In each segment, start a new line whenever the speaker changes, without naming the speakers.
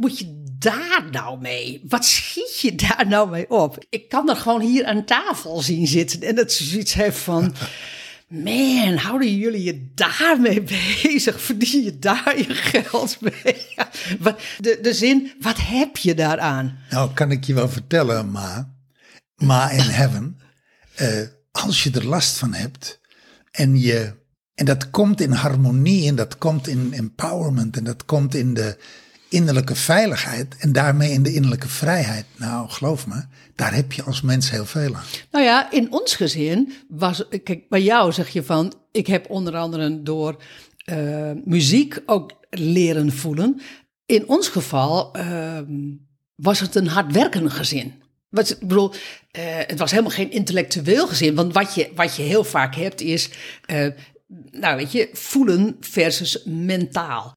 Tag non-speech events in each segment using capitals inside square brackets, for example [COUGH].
moet je daar nou mee? Wat schiet je daar nou mee op? Ik kan er gewoon hier aan tafel zien zitten en dat ze zoiets heeft van... [LAUGHS] Man, houden jullie je daarmee bezig? Verdien je daar je geld mee? De, de zin, wat heb je daaraan?
Nou, kan ik je wel vertellen, Ma. Ma in [LAUGHS] heaven. Uh, als je er last van hebt en je. En dat komt in harmonie en dat komt in empowerment en dat komt in de innerlijke veiligheid en daarmee in de innerlijke vrijheid. Nou, geloof me, daar heb je als mens heel veel aan.
Nou ja, in ons gezin was, kijk, bij jou zeg je van, ik heb onder andere door uh, muziek ook leren voelen. In ons geval uh, was het een hardwerkend gezin. Wat, ik bedoel, uh, het was helemaal geen intellectueel gezin. Want wat je, wat je heel vaak hebt is, uh, nou weet je, voelen versus mentaal.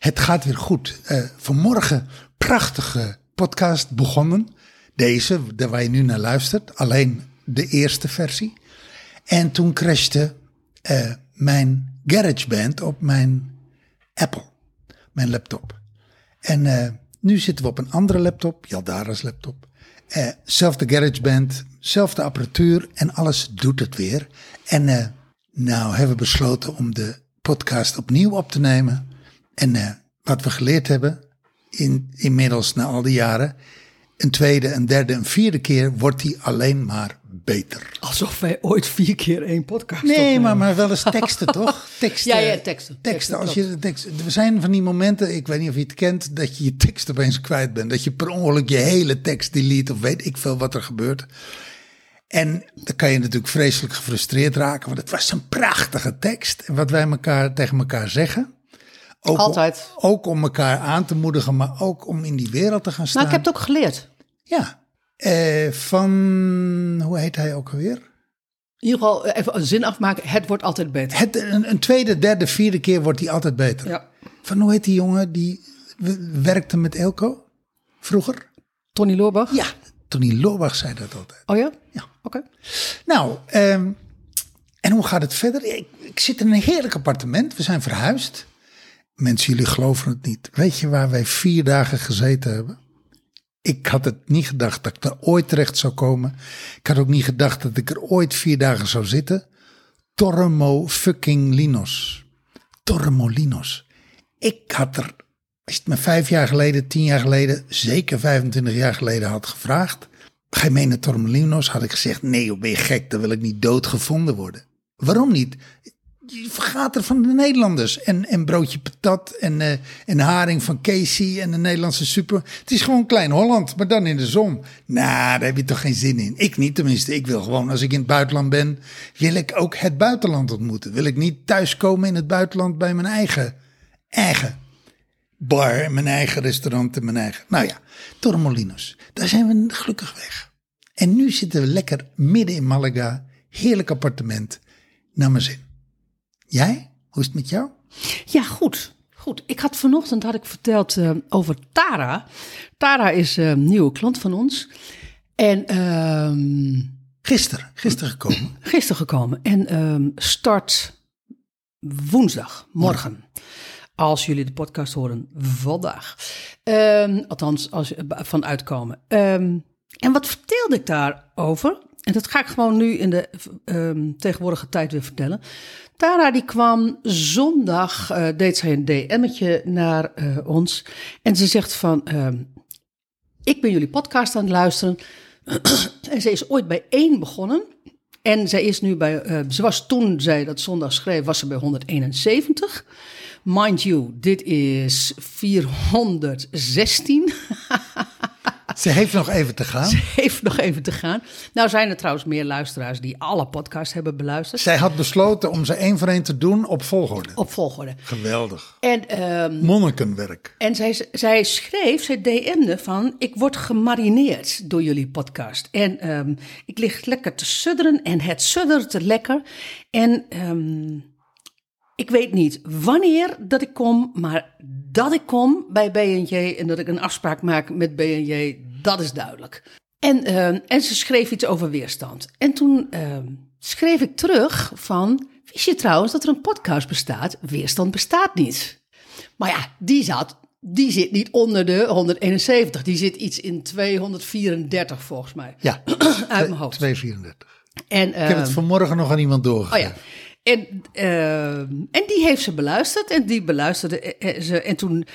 Het gaat weer goed. Uh, vanmorgen prachtige podcast begonnen. Deze, de waar je nu naar luistert. Alleen de eerste versie. En toen crashte uh, mijn GarageBand op mijn Apple. Mijn laptop. En uh, nu zitten we op een andere laptop. Jaldara's laptop. Zelfde GarageBand. Zelfde apparatuur. En alles doet het weer. En nou hebben we besloten om de podcast opnieuw op te nemen. En uh, wat we geleerd hebben, in, inmiddels na al die jaren, een tweede, een derde, een vierde keer wordt die alleen maar beter.
Alsof wij ooit vier keer één podcast
Nee, maar, maar wel eens teksten, [LAUGHS] toch?
Teksten. Ja, ja, teksten.
Teksten. Als je teksten, er zijn van die momenten, ik weet niet of je het kent, dat je je tekst opeens kwijt bent. Dat je per ongeluk je hele tekst delete of weet ik veel wat er gebeurt. En dan kan je natuurlijk vreselijk gefrustreerd raken, want het was een prachtige tekst. En wat wij elkaar, tegen elkaar zeggen, ook
Altijd.
Om, ook om elkaar aan te moedigen, maar ook om in die wereld te gaan staan.
Nou, ik heb het ook geleerd.
Ja. Eh, van, hoe heet hij ook alweer?
In ieder geval eh, even een zin afmaken. Het wordt altijd beter.
Het, een, een tweede, derde, vierde keer wordt hij altijd beter.
Ja.
Van hoe heet die jongen die werkte met Elko vroeger?
Tony Loorbach?
Ja, Tony Loorbach zei dat altijd.
Oh ja?
Ja.
Oké.
Nou, um, en hoe gaat het verder? Ik, ik, zit in een heerlijk appartement. We zijn verhuisd. Mensen, jullie geloven het niet. Weet je waar wij vier dagen gezeten hebben? Ik had het niet gedacht dat ik er ooit terecht zou komen. Ik had ook niet gedacht dat ik er ooit vier dagen zou zitten. Torremo fucking Linos. Torremolinos. Ik had er, als je het me vijf jaar geleden, tien jaar geleden, zeker 25 jaar geleden had gevraagd. Ga je mee naar? Had ik gezegd, nee, ben je gek, dan wil ik niet doodgevonden worden. Waarom niet? Je vergaat er van de Nederlanders. En, en broodje patat en, uh, en haring van Casey en de Nederlandse super. Het is gewoon klein Holland, maar dan in de zon. Nou, daar heb je toch geen zin in. Ik niet tenminste. Ik wil gewoon, als ik in het buitenland ben, wil ik ook het buitenland ontmoeten. Wil ik niet thuiskomen in het buitenland bij mijn eigen, eigen bar, mijn eigen restaurant en mijn eigen... Nou ja, Torremolinos. Daar zijn we gelukkig weg. En nu zitten we lekker midden in Malaga. Heerlijk appartement. Naar mijn zin. Jij? Hoe is het met jou?
Ja, goed. Goed. Ik had vanochtend had ik verteld uh, over Tara. Tara is een uh, nieuwe klant van ons. En uh,
gisteren, gisteren gekomen. [CLEARS THROAT]
Gisteren gekomen. En ehm, start woensdag, morgen. Als jullie de podcast horen vandaag. Ehm, althans, als van uitkomen. en wat vertelde ik daarover? En dat ga ik gewoon nu in de tegenwoordige tijd weer vertellen. Tara die kwam zondag, uh, deed zij een DM'tje naar uh, ons. En ze zegt van, uh, ik ben jullie podcast aan het luisteren. [CLEARS THROAT] en ze is ooit bij één begonnen. En zij is nu bij, uh, ze was toen zij dat zondag schreef, was ze bij 171. Mind you, dit is 416. [LAUGHS]
Ze heeft nog even te gaan.
heeft nog even te gaan. Nou zijn er trouwens meer luisteraars die alle podcasts hebben beluisterd.
Zij had besloten om ze één voor één te doen op volgorde.
Op volgorde.
Geweldig.
En, ehm,
Monnikenwerk.
en zij, zij schreef, zij DM'de van... ik word gemarineerd door jullie podcast. En ehm, ik lig lekker te sudderen en het suddert lekker. En ehm, ik weet niet wanneer dat ik kom, maar dat ik kom bij B&J... en dat ik een afspraak maak met B&J, dat is duidelijk. En, ehm, en ze schreef iets over weerstand. En toen ehm, schreef ik terug van... wist je trouwens dat er een podcast bestaat? Weerstand bestaat niet. Maar ja, die, zat, die zit niet onder de 171. Die zit iets in 234 volgens mij.
Ja, [CLEARS THROAT]
Uit mijn hoofd.
234.
En,
Ik heb het
ehm,
vanmorgen nog aan iemand
Oh
doorgegeven.
ja. En, en die heeft ze beluisterd. En die beluisterde eh, ze. En toen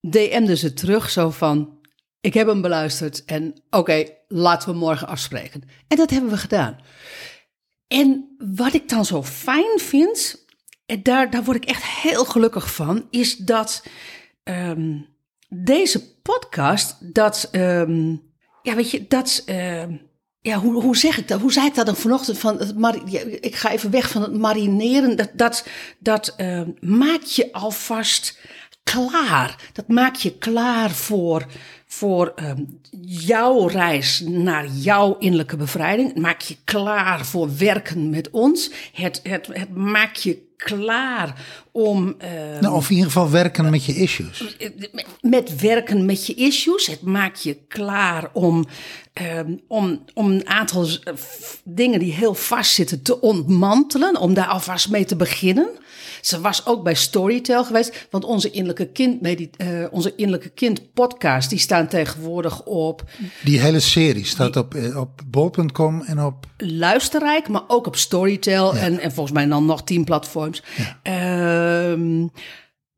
DM'de ze terug zo van... Ik heb hem beluisterd en oké, laten we morgen afspreken. En dat hebben we gedaan. En wat ik dan zo fijn vind, en daar, daar word ik echt heel gelukkig van, is dat ehm, deze podcast, dat, ehm, ja, weet je, dat, ehm, ja, hoe, hoe zeg ik dat? Hoe zei ik dat dan vanochtend? Van het ik ga even weg van het marineren. Dat, dat, dat maakt je alvast klaar. Dat maakt je klaar voor, voor ehm, jouw reis naar jouw innerlijke bevrijding. Het maakt je klaar voor werken met ons. Het, het, het maakt je klaar om. ehm,
Nou, of in ieder geval werken met je issues.
met werken met je issues. Het maakt je klaar om, ehm, om, om een aantal eh, dingen die heel vast zitten te ontmantelen. Om daar alvast mee te beginnen. Ze was ook bij Storytel geweest. Want onze innerlijke kind, medit- eh, onze innerlijke kind podcast, die staan tegenwoordig op
Die hele serie staat op, eh, op bol.com en op...
luisterrijk, maar ook op Storytel en, en volgens mij dan nog tien platforms. Ehm,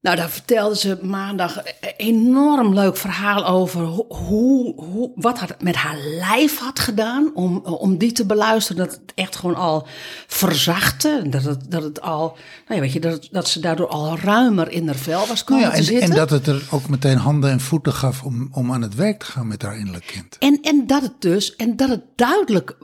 nou, daar vertelde ze maandag een enorm leuk verhaal over hoe, hoe, wat het met haar lijf had gedaan om, om die te beluisteren. Dat het echt gewoon al verzachtte. Dat het, dat het al, nou ja, weet je, dat, dat ze daardoor al ruimer in haar vel was
Nou
komen te
en,
zitten.
en dat het er ook meteen handen en voeten gaf om, om aan het werk te gaan met haar innerlijk kind.
En, en dat het dus, en dat het duidelijk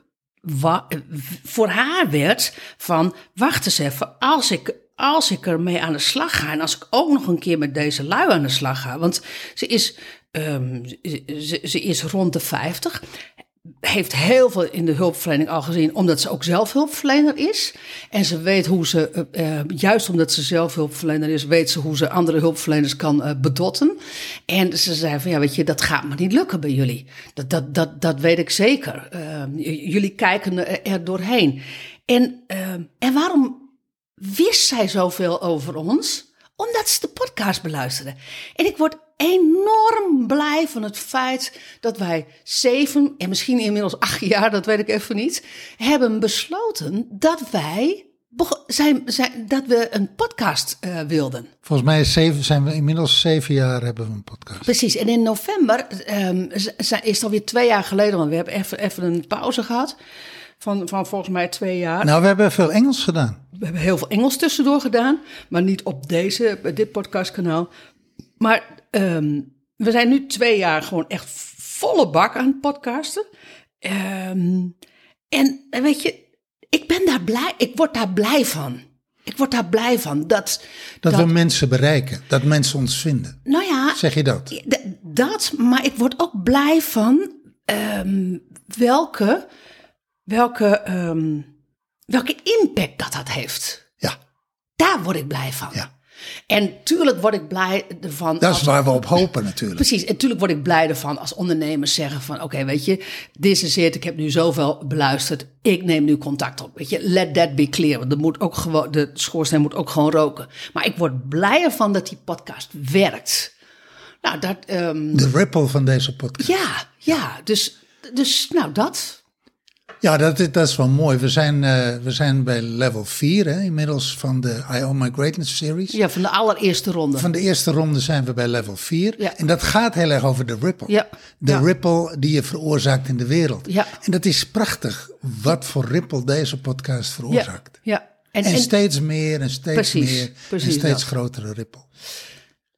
voor haar werd van, wacht eens even, als ik, als ik ermee aan de slag ga en als ik ook nog een keer met deze lui aan de slag ga, want ze is, ze, ze- ze is rond de 50, heeft heel veel in de hulpverlening al gezien, omdat ze ook zelf hulpverlener is. En ze weet hoe ze, eh, eh, juist omdat ze zelf hulpverlener is, weet ze hoe ze andere hulpverleners kan eh, bedotten. En ze zei van, ja, weet je, dat gaat maar niet lukken bij jullie. Dat, dat, dat, dat weet ik zeker. Eh, j- jullie kijken er, doorheen. En, eh, en waarom wist zij zoveel over ons? Omdat ze de podcast beluisterde. En ik word enorm blij van het feit dat wij zeven en misschien inmiddels acht jaar, dat weet ik even niet, hebben besloten dat wij zijn, zijn, dat we een podcast eh, wilden.
Volgens mij is, zeven, zijn we inmiddels zeven jaar hebben we een podcast.
Precies, en in november ehm, is het alweer twee jaar geleden, want we hebben even, even een pauze gehad. Van, van volgens mij twee jaar.
Nou, we hebben veel Engels gedaan.
We hebben heel veel Engels tussendoor gedaan, maar niet op deze, dit podcastkanaal. Maar ehm, we zijn nu twee jaar gewoon echt volle bak aan het podcasten. Ehm, en weet je, ik ben daar blij, ik word daar blij van. Ik word daar blij van dat,
Dat, we mensen bereiken. Dat mensen ons vinden.
nou ja,
Zeg je dat?
Dat, maar ik word ook blij van ehm, welke, welke, welke impact dat dat heeft.
Ja,
Daar word ik blij van.
ja.
En tuurlijk word ik blij ervan.
Dat is
als-
waar we op hopen natuurlijk.
Precies, en tuurlijk word ik blij ervan als ondernemers zeggen van... oké, weet je, dit is het, ik heb nu zoveel beluisterd, ik neem nu contact op. Weet je, let that be clear, want er moet ook gewoon, de schoorsteen moet ook gewoon roken. Maar ik word blij ervan dat die podcast werkt. Nou, dat, ehm,
De ripple van deze podcast.
ja, ja, dus, dus nou dat.
Ja, dat is, dat is wel mooi. We zijn, eh, we zijn bij level 4 hè, inmiddels van de I Own My Greatness series.
Ja, van de allereerste ronde.
Van de eerste ronde zijn we bij level 4.
Ja.
En dat gaat heel erg over de ripple.
Ja.
De
Ja.
ripple die je veroorzaakt in de wereld.
Ja.
En dat is prachtig wat voor ripple deze podcast veroorzaakt.
ja. En,
En,
en
steeds meer en steeds
Precies,
meer
precies
en steeds
dat.
grotere ripple.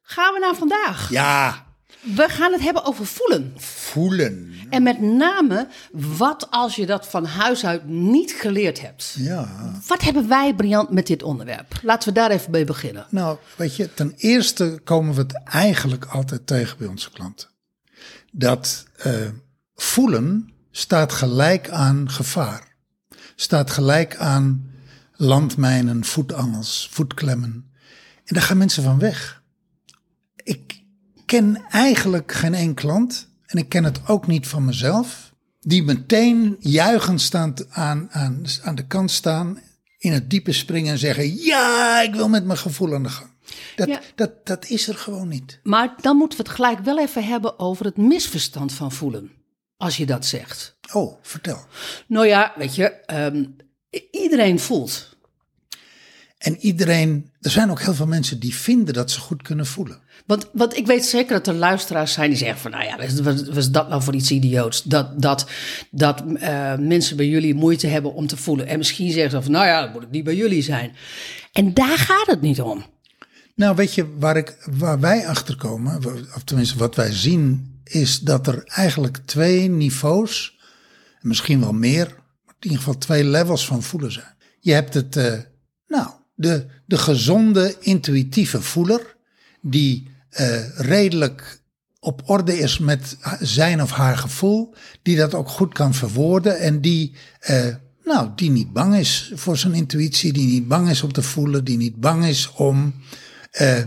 gaan we naar vandaag.
Ja,
We gaan het hebben over voelen.
voelen.
En met name, wat als je dat van huis uit niet geleerd hebt?
Ja.
Wat hebben wij, Briant, met dit onderwerp? Laten we daar even mee beginnen.
Nou, weet je, ten eerste komen we het eigenlijk altijd tegen bij onze klanten. Dat uh, voelen staat gelijk aan gevaar. Staat gelijk aan landmijnen, voetangels, voetklemmen. En daar gaan mensen van weg. Ik ken eigenlijk geen één klant, en ik ken het ook niet van mezelf, die meteen juichend staan aan, aan, aan de kant staan, in het diepe springen en zeggen: Ja, ik wil met mijn gevoel aan de gang. Dat,
Ja.
dat, dat is er gewoon niet.
Maar dan moeten we het gelijk wel even hebben over het misverstand van voelen. Als je dat zegt.
Oh, vertel.
Nou ja, weet je, ehm, iedereen voelt.
En iedereen, er zijn ook heel veel mensen die vinden dat ze goed kunnen voelen.
Want, want ik weet zeker dat er luisteraars zijn die zeggen van... nou ja, wat, is dat nou voor iets idioots? Dat, dat, dat eh, mensen bij jullie moeite hebben om te voelen. En misschien zeggen ze van, nou ja, dat moet het niet bij jullie zijn. En daar gaat het niet om.
Nou, weet je, waar, ik, waar wij achter komen, of tenminste wat wij zien, is dat er eigenlijk twee niveaus, misschien wel meer, maar in ieder geval twee levels van voelen zijn. Je hebt het, eh, nou, de, de gezonde, intuïtieve voeler, die eh, redelijk op orde is met zijn of haar gevoel, die dat ook goed kan verwoorden en die, eh, nou, die niet bang is voor zijn intuïtie, die niet bang is om te voelen, die niet bang is om eh,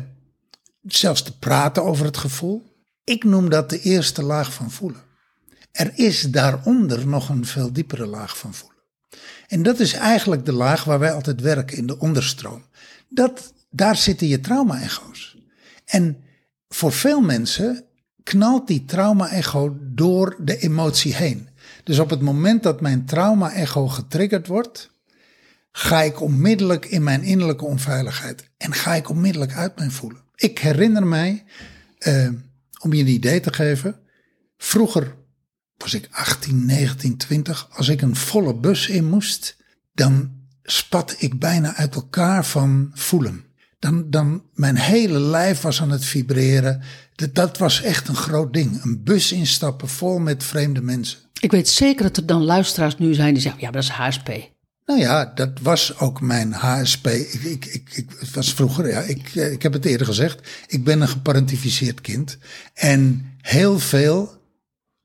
zelfs te praten over het gevoel. Ik noem dat de eerste laag van voelen. Er is daaronder nog een veel diepere laag van voelen. En dat is eigenlijk de laag waar wij altijd werken, in de onderstroom. Dat, daar zitten je trauma-echo's. En voor veel mensen knalt die trauma-echo door de emotie heen. Dus op het moment dat mijn trauma-echo getriggerd wordt, ga ik onmiddellijk in mijn innerlijke onveiligheid. En ga ik onmiddellijk uit mijn voelen. Ik herinner mij, eh, om je een idee te geven, vroeger was ik 18, 19, 20. Als ik een volle bus in moest, dan spat ik bijna uit elkaar van voelen. Dan, dan mijn hele lijf was aan het vibreren. Dat, dat was echt een groot ding. Een bus instappen vol met vreemde mensen.
Ik weet zeker dat er dan luisteraars nu zijn die zeggen, ja, maar dat is HSP.
Nou ja, dat was ook mijn HSP. Ik, ik, ik, ik het was vroeger, ja, ik, eh, ik heb het eerder gezegd. Ik ben een geparentificeerd kind. En heel veel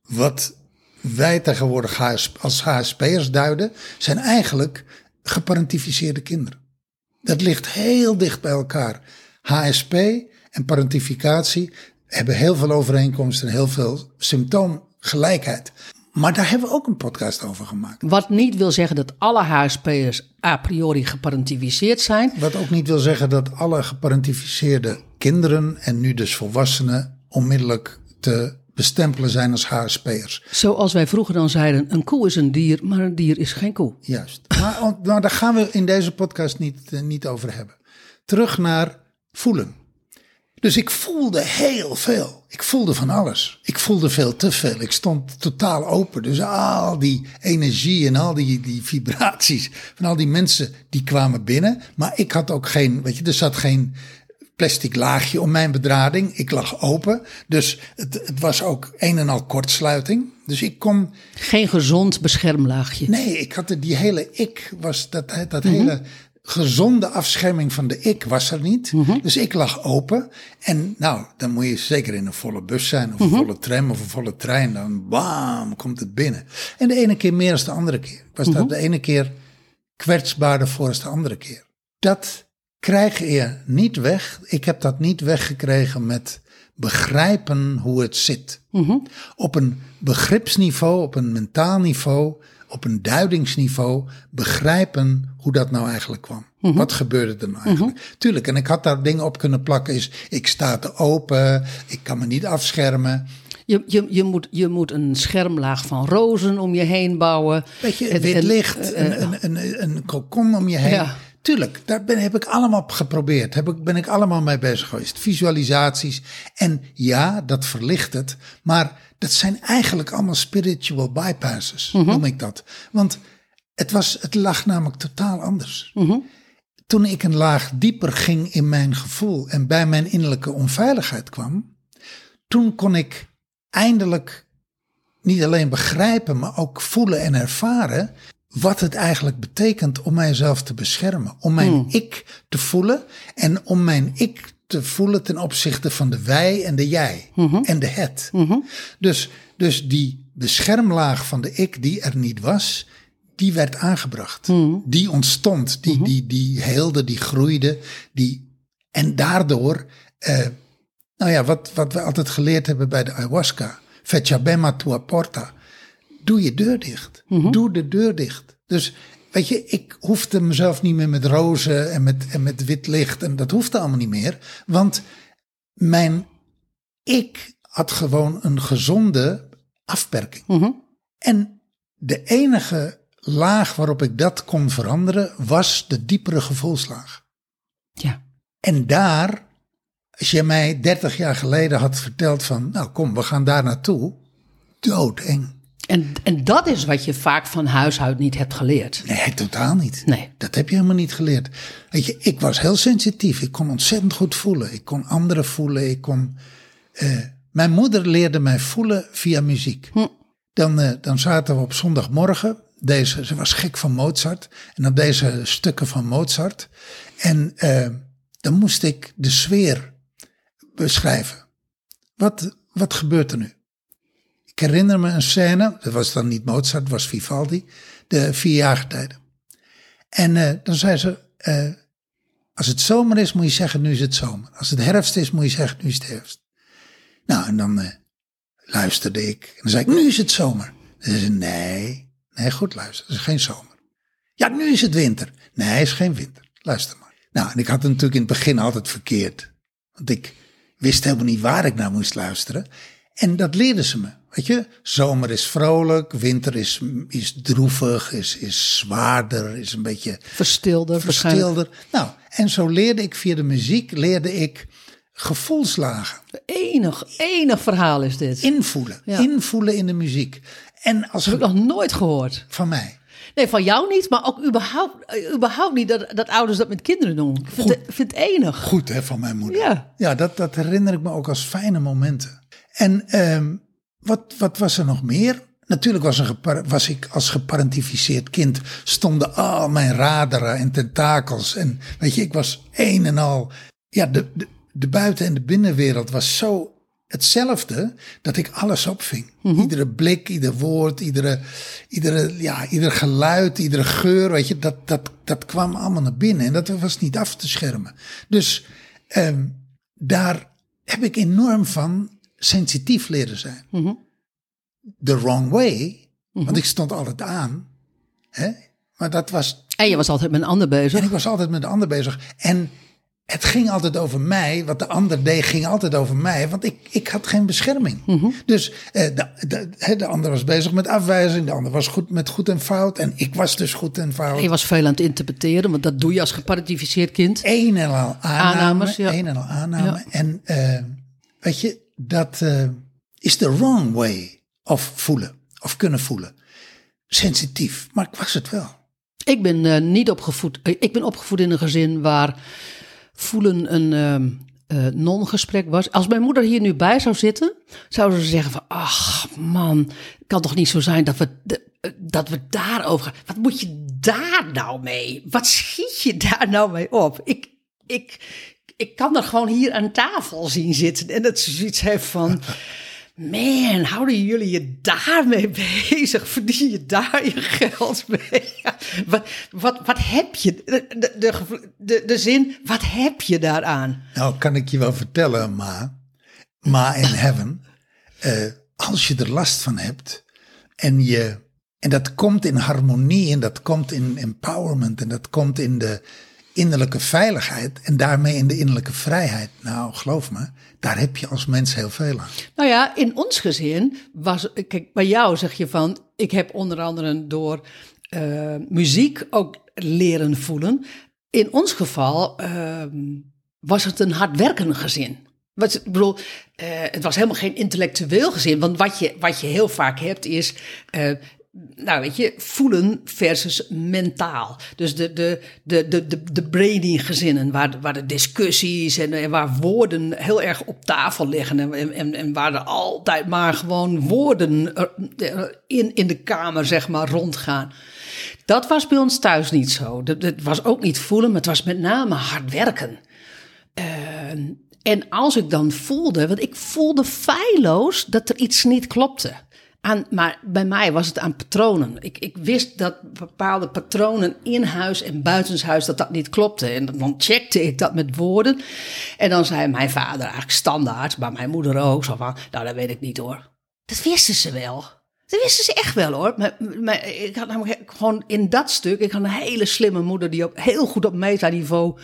wat wij tegenwoordig als HSP'ers duiden, zijn eigenlijk geparentificeerde kinderen. Dat ligt heel dicht bij elkaar. HSP en parentificatie hebben heel veel overeenkomsten en heel veel symptoomgelijkheid. Maar daar hebben we ook een podcast over gemaakt.
Wat niet wil zeggen dat alle HSP'ers a priori geparentificeerd zijn.
Wat ook niet wil zeggen dat alle geparentificeerde kinderen en nu dus volwassenen onmiddellijk te bestempelen zijn als HSP'ers.
Zoals wij vroeger dan zeiden, een koe is een dier, maar een dier is geen koe.
Juist. Maar, maar daar gaan we in deze podcast niet, eh, niet over hebben. Terug naar voelen. Dus ik voelde heel veel. Ik voelde van alles. Ik voelde veel te veel. Ik stond totaal open. Dus al die energie en al die, die vibraties van al die mensen die kwamen binnen. Maar ik had ook geen, weet je, er zat geen plastic laagje om mijn bedrading. Ik lag open. Dus het, het was ook een en al kortsluiting. Dus ik kon
Geen gezond beschermlaagje.
Nee, ik had er die hele ik was dat, dat hele gezonde afscherming van de ik was er niet. Dus ik lag open. En nou, dan moet je zeker in een volle bus zijn of een volle tram of een volle trein. Dan bam, komt het binnen. En de ene keer meer dan de andere keer. Ik was daar de ene keer kwetsbaarder voor als de andere keer. Dat krijg je niet weg. Ik heb dat niet weggekregen met begrijpen hoe het zit. Op een begripsniveau, op een mentaal niveau, op een duidingsniveau begrijpen hoe dat nou eigenlijk kwam. Wat gebeurde er nou eigenlijk? Tuurlijk, en ik had daar dingen op kunnen plakken. Is ik sta te open, ik kan me niet afschermen.
Je, je, je, moet, je moet een schermlaag van rozen om je heen bouwen.
Weet je, wit licht,
eh,
een, een, een, een kokon om je heen.
Ja.
Tuurlijk, daar ben, heb ik allemaal op geprobeerd. Heb ik, ben ik allemaal mee bezig geweest. Visualisaties. En ja, dat verlicht het. Maar dat zijn eigenlijk allemaal spiritual bypasses, noem ik dat. Want het, was, het lag namelijk totaal anders. Toen ik een laag dieper ging in mijn gevoel en bij mijn innerlijke onveiligheid kwam, toen kon ik eindelijk niet alleen begrijpen, maar ook voelen en ervaren wat het eigenlijk betekent om mijzelf te beschermen. Om mijn ik te voelen en om mijn ik te voelen ten opzichte van de wij en de jij en de het. Dus, dus die beschermlaag van de ik die er niet was, die werd aangebracht. Die ontstond, die, die, die heelde, die groeide. Die, en daardoor, eh, nou ja, wat, wat we altijd geleerd hebben bij de ayahuasca, fechabema tua porta, doe je deur dicht. Doe de deur dicht. Dus weet je, ik hoefde mezelf niet meer met rozen en met, en met wit licht en dat hoefde allemaal niet meer. Want mijn ik had gewoon een gezonde afperking. En de enige laag waarop ik dat kon veranderen was de diepere gevoelslaag.
Ja.
En daar, als je mij 30 jaar geleden had verteld van, nou kom, we gaan daar naartoe, doodeng.
En, en dat is wat je vaak van huis uit niet hebt geleerd.
Nee, totaal niet.
Nee.
Dat heb je helemaal niet geleerd. Weet je, ik was heel sensitief. Ik kon ontzettend goed voelen. Ik kon anderen voelen. Ik kon. eh, mijn moeder leerde mij voelen via muziek. Dan, eh, dan zaten we op zondagmorgen. Deze, ze was gek van Mozart. En dan deze stukken van Mozart. En eh, dan moest ik de sfeer beschrijven. Wat, wat gebeurt er nu? Ik herinner me een scène, dat was dan niet Mozart, het was Vivaldi, de vierjarige tijden. En eh, dan zei ze, eh, als het zomer is, moet je zeggen, nu is het zomer. Als het herfst is, moet je zeggen, nu is het herfst. Nou, en dan eh, luisterde ik. En dan zei ik, nu is het zomer. En zei ze, nee, nee, goed luisteren, het is geen zomer. Ja, nu is het winter. Nee, het is geen winter. Luister maar. Nou, en ik had het natuurlijk in het begin altijd verkeerd. Want ik wist helemaal niet waar ik naar moest luisteren. En dat leerden ze me. Weet je, zomer is vrolijk, winter is, is droevig, is, is zwaarder, is een beetje
Verstilder,
verstilder. Nou, en zo leerde ik via de muziek, leerde ik gevoelslagen.
Enig, enig verhaal is dit.
Invoelen,
Ja.
invoelen in de muziek. En als
Dat heb ik nog nooit gehoord.
van mij.
Nee, van jou niet, maar ook überhaupt, eh, überhaupt niet dat, dat ouders dat met kinderen doen. Ik vind, het, vind het enig.
Goed hè, van mijn moeder.
Ja.
Ja, dat, dat herinner ik me ook als fijne momenten. En ehm, wat, wat was er nog meer? Natuurlijk was, een was ik als geparentificeerd kind, stonden al mijn raderen en tentakels. En weet je, ik was een en al. Ja, de, de, de buiten- en de binnenwereld was zo hetzelfde dat ik alles opving. Iedere blik, ieder woord, iedere, iedere, ja, ieder geluid, iedere geur, weet je, dat, dat, dat kwam allemaal naar binnen. En dat was niet af te schermen. Dus ehm, daar heb ik enorm van sensitief leren zijn. The wrong way, want ik stond altijd aan. Hè? Maar dat was
En je was altijd met een ander bezig.
en ik was altijd met de ander bezig. En het ging altijd over mij. Wat de ander deed, ging altijd over mij. Want ik, ik had geen bescherming. Dus eh, de, de, de ander was bezig met afwijzing. De ander was goed met goed en fout. En ik was dus goed en fout.
Je was veel aan het interpreteren, want dat doe je als geparentificeerd kind.
Een en al aanname.
Aannames, ja.
Een en al aanname.
Ja.
En eh, weet je, dat eh, is de wrong way of voelen. Of kunnen voelen. Sensitief. Maar ik was het wel.
Ik ben eh, niet opgevoed. eh, Ik ben opgevoed in een gezin waar voelen een ehm, eh, non-gesprek was. Als mijn moeder hier nu bij zou zitten, zouden ze zeggen van, ach man, kan toch niet zo zijn dat we, dat we daarover gaan. Wat moet je daar nou mee? Wat schiet je daar nou mee op? Ik, ik, ik kan er gewoon hier aan tafel zien zitten en dat ze zoiets heeft van... Man, houden jullie je daarmee bezig? Verdien je daar je geld mee? Wat, wat, wat heb je? De, de, de, de, de zin, wat heb je daaraan?
Nou, kan ik je wel vertellen, Ma. Ma in heaven. eh, als je er last van hebt en je. En dat komt in harmonie en dat komt in empowerment en dat komt in de innerlijke veiligheid en daarmee in de innerlijke vrijheid. Nou, geloof me, daar heb je als mens heel veel aan.
Nou ja, in ons gezin was, kijk, bij jou zeg je van, ik heb onder andere door eh, muziek ook leren voelen. In ons geval ehm, was het een hardwerkend gezin. Wat, ik bedoel, eh, het was helemaal geen intellectueel gezin. Want wat je, wat je heel vaak hebt is, eh, nou weet je, voelen versus mentaal. Dus de, de, de, de, de, de gezinnen, waar, waar de discussies en, en waar woorden heel erg op tafel liggen. En, en, en waar er altijd maar gewoon woorden in, in de kamer, zeg maar, rondgaan. Dat was bij ons thuis niet zo. Het was ook niet voelen, maar het was met name hard werken. Uh, en als ik dan voelde, want ik voelde feilloos dat er iets niet klopte. Maar bij mij was het aan patronen. Ik, ik wist dat bepaalde patronen in huis en buitenshuis dat dat niet klopte. En dan checkte ik dat met woorden. En dan zei mijn vader eigenlijk standaard, maar mijn moeder ook, zo van, nou dat weet ik niet hoor. Dat wisten ze wel. Dat wisten ze echt wel hoor. Maar, maar ik had namelijk gewoon in dat stuk, ik had een hele slimme moeder die ook heel goed op metaniveau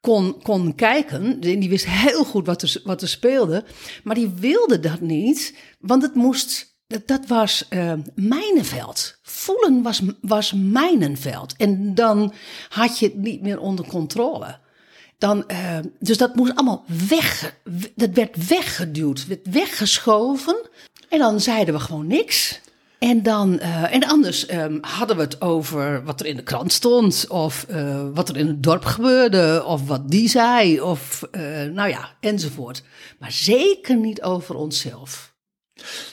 kon, kon kijken. Die wist heel goed wat er, wat er speelde. Maar die wilde dat niet, want het moest. Dat, dat was uh, mijnenveld. Voelen was, was mijnenveld. En dan had je het niet meer onder controle. Dan, uh, dus dat moest allemaal weg. Dat werd weggeduwd, werd weggeschoven. En dan zeiden we gewoon niks. En, dan, uh, en anders um, hadden we het over wat er in de krant stond, of uh, wat er in het dorp gebeurde, of wat die zei, of uh, nou ja, enzovoort. Maar zeker niet over onszelf.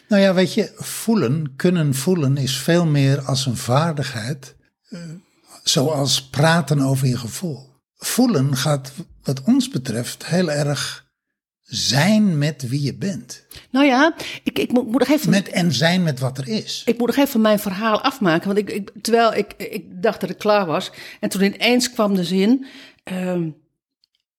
Nou ja, weet je, voelen, kunnen voelen is veel meer als een vaardigheid, zoals praten over je gevoel. Voelen gaat, wat ons betreft, heel erg zijn met wie je bent.
Nou ja, ik, ik moet, moet nog even.
Met en zijn met wat er is.
Ik moet nog even mijn verhaal afmaken. Want ik, ik terwijl ik, ik dacht dat ik klaar was. En toen ineens kwam de zin. Um,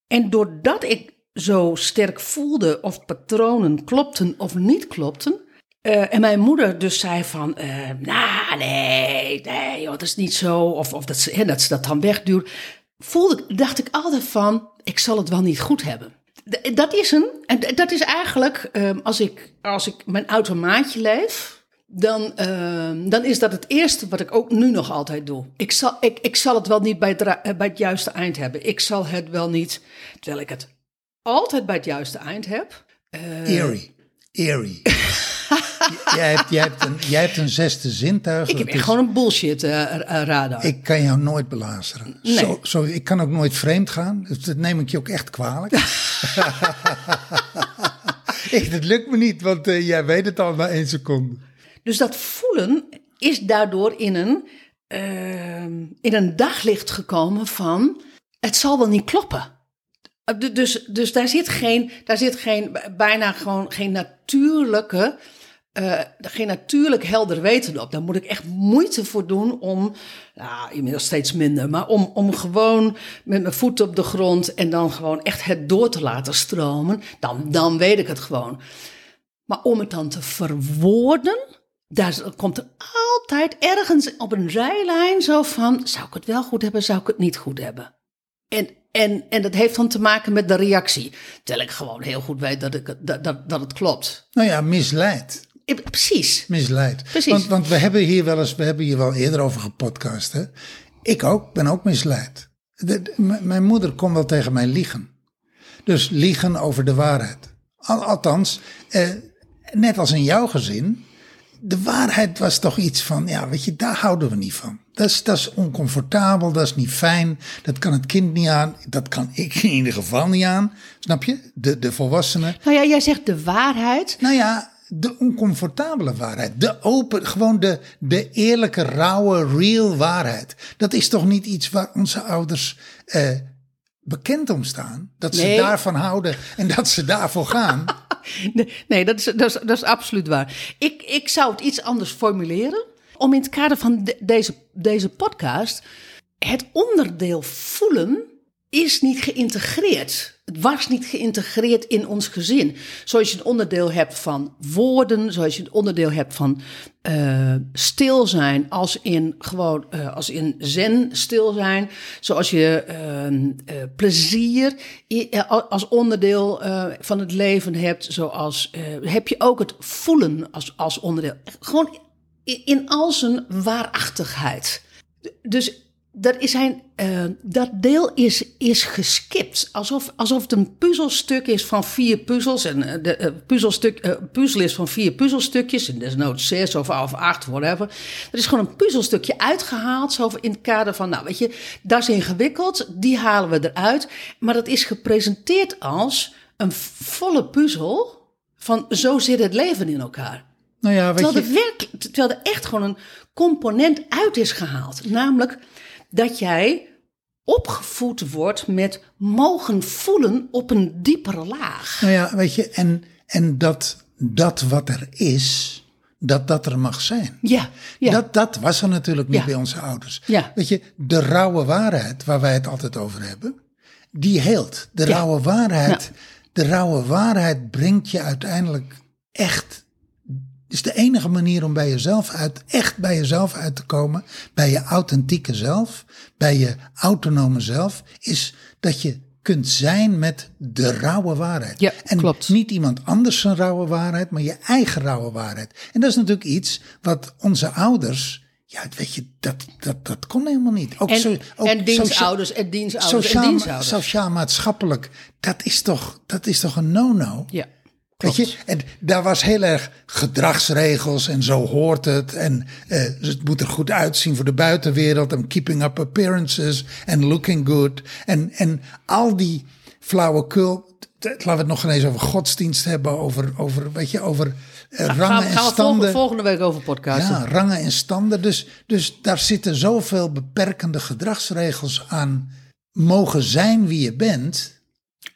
en doordat ik zo sterk voelde of patronen klopten of niet klopten. Uh, en mijn moeder dus zei van, uh, nou nee, nee, joh, dat is niet zo. Of, of dat, ze, dat ze dat dan wegduwt. Voelde, dacht ik altijd van, ik zal het wel niet goed hebben dat is een. En dat is eigenlijk, um, als, ik, als ik mijn automaatje leef, dan, uh, dan is dat het eerste wat ik ook nu nog altijd doe. Ik zal, ik, ik zal het wel niet bij het, eh, bij het juiste eind hebben. Ik zal het wel niet, terwijl ik het altijd bij het juiste eind heb.
Uh, Eerie. Eerie. [LAUGHS] jij, hebt, jij, hebt een, jij hebt een zesde zintuig.
Ik heb echt gewoon een bullshit uh, radar.
Ik kan jou nooit belazeren. Nee. Zo, zo, ik kan ook nooit vreemd gaan. Dus dat neem ik je ook echt kwalijk. [LAUGHS] [LAUGHS] ik, dat lukt me niet, want uh, jij weet het al na één seconde.
Dus dat voelen is daardoor in een, uh, in een daglicht gekomen van... het zal wel niet kloppen. Dus, dus daar zit geen, daar zit geen, bijna gewoon geen natuurlijke uh, geen natuurlijk helder weten op. Daar moet ik echt moeite voor doen om, nou, inmiddels steeds minder, maar om, om gewoon met mijn voeten op de grond en dan gewoon echt het door te laten stromen, dan, dan weet ik het gewoon. Maar om het dan te verwoorden, daar komt er altijd ergens op een zijlijn zo van, zou ik het wel goed hebben, zou ik het niet goed hebben? En, en, en dat heeft dan te maken met de reactie. Terwijl ik gewoon heel goed weet dat, ik, dat, dat, dat het klopt.
Nou ja, misleid.
Precies.
Misleid. Precies. Want, want we hebben hier wel eens, we hebben hier wel eerder over gepodcast. Hè? Ik ook, ben ook misleid. De, mijn moeder kon wel tegen mij liegen. Dus liegen over de waarheid. Al, althans, eh, net als in jouw gezin, de waarheid was toch iets van, ja, weet je, daar houden we niet van. Dat is, dat is oncomfortabel, dat is niet fijn, dat kan het kind niet aan, dat kan ik in ieder geval niet aan. Snap je? De, de volwassenen.
Nou ja, jij zegt de waarheid.
Nou ja, de oncomfortabele waarheid. De open, gewoon de, de eerlijke, rauwe, real waarheid. Dat is toch niet iets waar onze ouders eh, bekend om staan? Dat ze daarvan houden en dat ze daarvoor gaan. [LAUGHS]
nee, nee dat, is, dat, is, dat is absoluut waar. Ik, ik zou het iets anders formuleren. Om in het kader van deze, deze podcast het onderdeel voelen is niet geïntegreerd. Het was niet geïntegreerd in ons gezin. Zoals je een onderdeel hebt van woorden, zoals je een onderdeel hebt van uh, stil zijn, als in gewoon uh, als in zen stil zijn, zoals je uh, plezier als onderdeel van het leven hebt, zoals heb je ook het voelen als, als onderdeel. Gewoon in, al zijn waarachtigheid. Dus dat, is eh, dat deel is, is geskipt. Alsof, alsof het een puzzelstuk is van vier puzzels. En eh, de uh, puzzelstuk, puzzel is van vier puzzelstukjes. En desnoods zes of, of acht, whatever. Er is gewoon een puzzelstukje uitgehaald. Zo in het kader van, nou weet je, dat is ingewikkeld. Die halen we eruit. Maar dat is gepresenteerd als een volle puzzel. Van zo zit het leven in elkaar.
Nou ja,
terwijl,
je...
er werk, terwijl er echt gewoon een component uit is gehaald. Namelijk dat jij opgevoed wordt met mogen voelen op een diepere laag.
Nou ja, weet je, en, en dat, dat wat er is, dat dat er mag zijn.
Ja, ja.
Dat, dat was er natuurlijk niet
Ja.
bij onze ouders.
Ja.
Weet je, de rauwe waarheid waar wij het altijd over hebben, die heelt. De rauwe waarheid, de rauwe waarheid brengt je uiteindelijk echt. Is de enige manier om bij jezelf uit, echt bij jezelf uit te komen, bij je authentieke zelf, bij je autonome zelf, is dat je kunt zijn met de rauwe waarheid.
Ja,
en
klopt.
niet iemand anders zijn rauwe waarheid, maar je eigen rauwe waarheid. En dat is natuurlijk iets wat onze ouders, ja, weet je, dat, dat, dat kon helemaal niet. Ook
En,
zo- ook
en dienstouders en dienstouders en
Sociaal,
dienstouders.
sociaal maatschappelijk, dat is toch, dat is toch een no-no?
ja,
Weet je, en daar was heel erg gedragsregels en zo hoort het. En eh, het moet er goed uitzien voor de buitenwereld. En keeping up appearances en looking good. En, en al die flauwekul. Laten we het nog eens over godsdienst hebben. Over, over weet je, over eh, rangen
gaan, we-
en
gaan we
standen.
volgende week over podcasten.
Ja, rangen en standen. Dus, dus daar zitten zoveel beperkende gedragsregels aan. Mogen zijn wie je bent.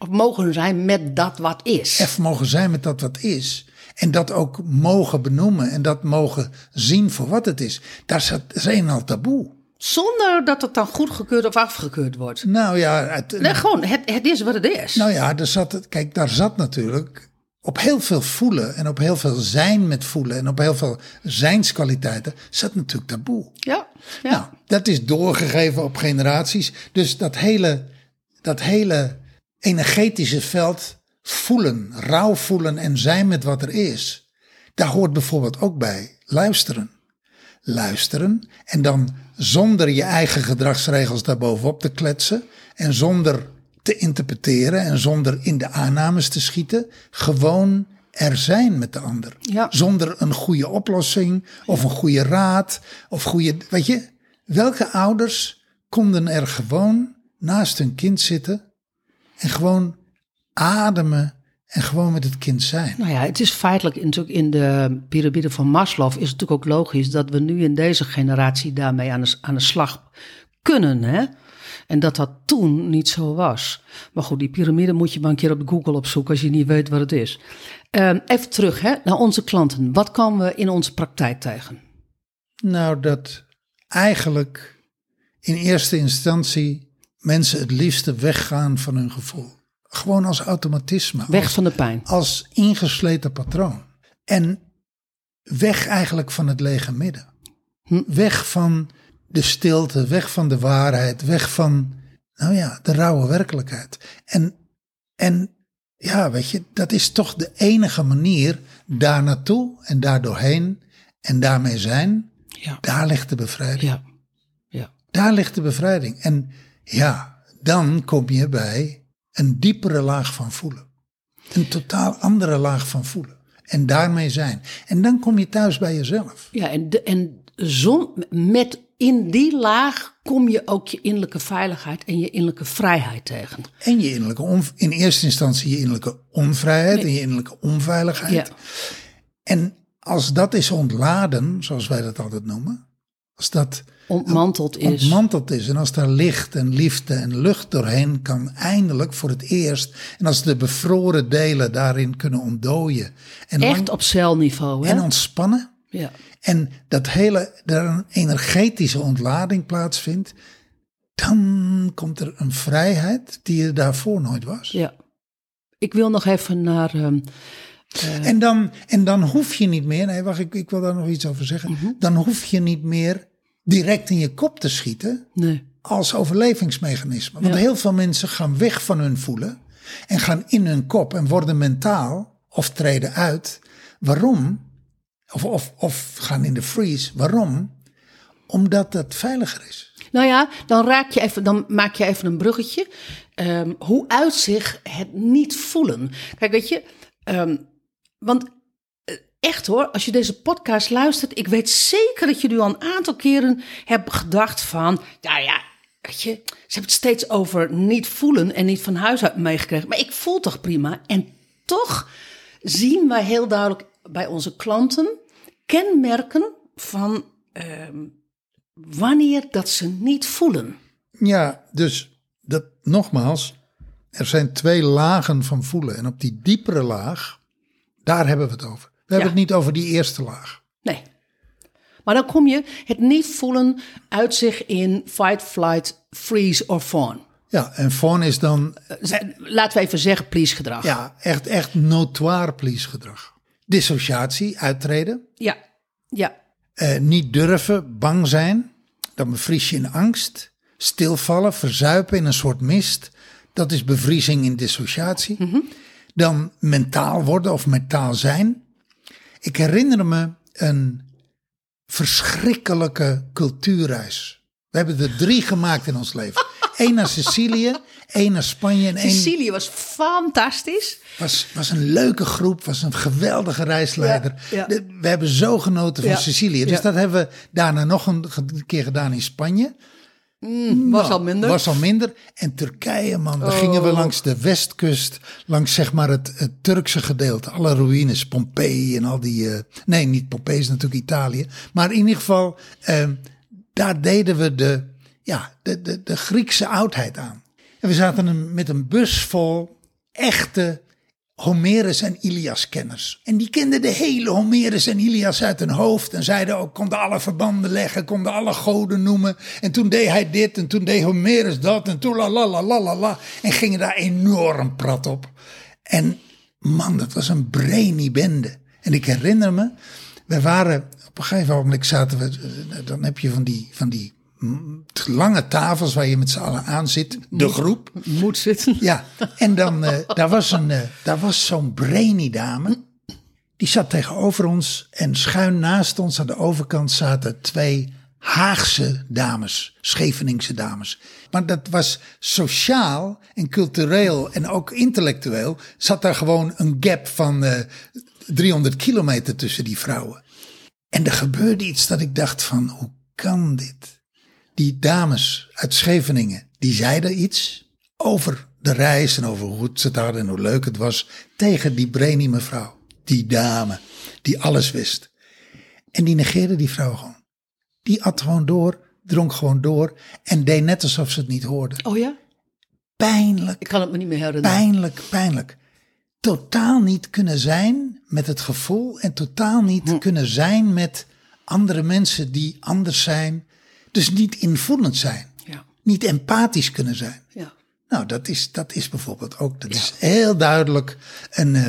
Of mogen zijn met dat wat is.
even mogen zijn met dat wat is. En dat ook mogen benoemen en dat mogen zien voor wat het is. Daar zat is een al taboe.
Zonder dat het dan goedgekeurd of afgekeurd wordt.
Nou ja, het,
Nee, gewoon, het, het is wat het is.
nou ja daar zat, het- kijk, daar zat natuurlijk op heel veel voelen en op heel veel zijn met voelen en op heel veel zijnskwaliteiten zat natuurlijk taboe.
ja, ja.
Nou, dat is doorgegeven op generaties. Dus dat hele, dat hele energetische veld voelen, rauw voelen en zijn met wat er is. Daar hoort bijvoorbeeld ook bij luisteren. Luisteren en dan zonder je eigen gedragsregels daarbovenop te kletsen en zonder te interpreteren en zonder in de aannames te schieten, gewoon er zijn met de ander.
Ja.
Zonder een goede oplossing of een goede raad of goede, weet je, welke ouders konden er gewoon naast hun kind zitten en gewoon ademen en gewoon met het kind zijn.
Nou ja, het is feitelijk natuurlijk in de piramide van Maslow is het natuurlijk ook logisch dat we nu in deze generatie daarmee aan de, aan de slag kunnen. Hè? En dat dat toen niet zo was. Maar goed, die piramide moet je maar een keer op Google opzoeken als je niet weet wat het is. Ehm, even terug hè, naar onze klanten. Wat komen we in onze praktijk tegen?
Nou, dat eigenlijk in eerste instantie mensen het liefste weggaan van hun gevoel. Gewoon als automatisme.
Weg
als,
van de pijn.
als ingesleten patroon. En weg eigenlijk van het lege midden.
Hm.
Weg van de stilte, weg van de waarheid, weg van, nou ja, de rauwe werkelijkheid. En, en ja, weet je, dat is toch de enige manier daar naartoe en daar doorheen en daarmee zijn.
Ja,
Daar ligt de bevrijding.
ja, ja.
Daar ligt de bevrijding. En ja, dan kom je bij een diepere laag van voelen. Een totaal andere laag van voelen. En daarmee zijn. En dan kom je thuis bij jezelf.
Ja, en, de, en zon, met in die laag kom je ook je innerlijke veiligheid en je innerlijke vrijheid tegen.
En je innerlijke on, in eerste instantie je innerlijke onvrijheid en je innerlijke onveiligheid.
Ja.
En als dat is ontladen, zoals wij dat altijd noemen. Als dat
Ontmanteld is.
ontmanteld is. En als daar licht en liefde en lucht doorheen kan eindelijk voor het eerst. En als de bevroren delen daarin kunnen ontdooien. En,
Echt
lang-
op celniveau, hè?
en ontspannen.
ja.
En dat hele, er een energetische ontlading plaatsvindt. Dan komt er een vrijheid die er daarvoor nooit was.
ja. Ik wil nog even naar... ehm,
En, dan, en dan hoef je niet meer, nee wacht, ik, ik wil daar nog iets over zeggen.
Mhm.
Dan hoef je niet meer direct in je kop te schieten.
nee.
als overlevingsmechanisme. Want
Ja.
heel veel mensen gaan weg van hun voelen en gaan in hun kop en worden mentaal of treden uit. Waarom? Of, of, of gaan in de freeze. Waarom? Omdat dat veiliger is.
Nou ja, dan, raak je even, dan maak je even een bruggetje. Ehm, hoe uit zich het niet voelen? Kijk, weet je, ehm, want echt hoor, als je deze podcast luistert, ik weet zeker dat je nu al een aantal keren hebt gedacht van, ja ja, weet je, ze hebben het steeds over niet voelen en niet van huis uit meegekregen, maar ik voel toch prima. En toch zien wij heel duidelijk bij onze klanten kenmerken van ehm, wanneer dat ze niet voelen.
Ja, dus dat nogmaals, er zijn twee lagen van voelen. En op die diepere laag, daar hebben we het over. We hebben het niet over die eerste laag.
Nee. Maar dan kom je het niet voelen uit zich in fight, flight, freeze of fawn.
Ja, en fawn is dan...
Eh, laten we even zeggen please gedrag.
Ja, echt, echt notoire please gedrag. Dissociatie, uittreden.
Ja, ja.
Uh, niet durven, bang zijn. Dan bevries je in angst. Stilvallen, verzuipen in een soort mist. Dat is bevriezing in dissociatie.
Mhm.
Dan mentaal worden of mentaal zijn. Ik herinner me een verschrikkelijke cultuurreis. We hebben er drie gemaakt in ons leven. [LAUGHS] Eén naar Sicilië, één naar Spanje en één...
Sicilië was fantastisch.
Was, was een leuke groep, was een geweldige reisleider.
Ja, ja.
De- We hebben zo genoten van
Ja,
Sicilië. Dus dat hebben we daarna nog een keer gedaan in Spanje.
Was al minder.
Was al minder. En Turkije, man. Dan gingen we
Oh.
langs de westkust. Langs zeg maar het, het Turkse gedeelte. Alle ruïnes. Pompeii en al die... eh, nee, niet Pompeii is natuurlijk Italië. Maar in ieder geval... eh, daar deden we de, ja, de, de, de Griekse oudheid aan. En we zaten met een bus vol echte Homerus en Ilias kenners. En die kenden de hele Homerus en Ilias uit hun hoofd. En zeiden ook, konden alle verbanden leggen, konden alle goden noemen. En toen deed hij dit en toen deed Homerus dat en toen la la la la la la. En gingen daar enorm prat op. En man, dat was een brainy bende. En ik herinner me, we waren, op een gegeven moment zaten we, dan heb je van die, van die lange tafels waar je met z'n allen aan zit. De groep.
Moet zitten.
Ja, en dan, eh, daar was, een, eh, daar was zo'n brainy dame. Die zat tegenover ons en schuin naast ons aan de overkant zaten twee Haagse dames, Scheveningse dames. Maar dat was sociaal en cultureel en ook intellectueel zat daar gewoon een gap van eh 300 kilometer tussen die vrouwen. En er gebeurde iets dat ik dacht van, hoe kan dit? Die dames uit Scheveningen, die zeiden iets over de reis en over hoe goed ze het hadden en hoe leuk het was tegen die brainy mevrouw. Die dame, die alles wist. En die negeerde die vrouw gewoon. Die at gewoon door, dronk gewoon door en deed net alsof ze het niet hoorde.
Oh ja?
Pijnlijk,
Ik kan het me niet meer herinneren.
pijnlijk, pijnlijk. Totaal niet kunnen zijn met het gevoel en totaal niet kunnen zijn met andere mensen die anders zijn. Dus niet invoelend zijn,
Ja,
niet empathisch kunnen zijn.
ja.
Nou, dat is, dat is bijvoorbeeld ook, dat is heel duidelijk een, eh,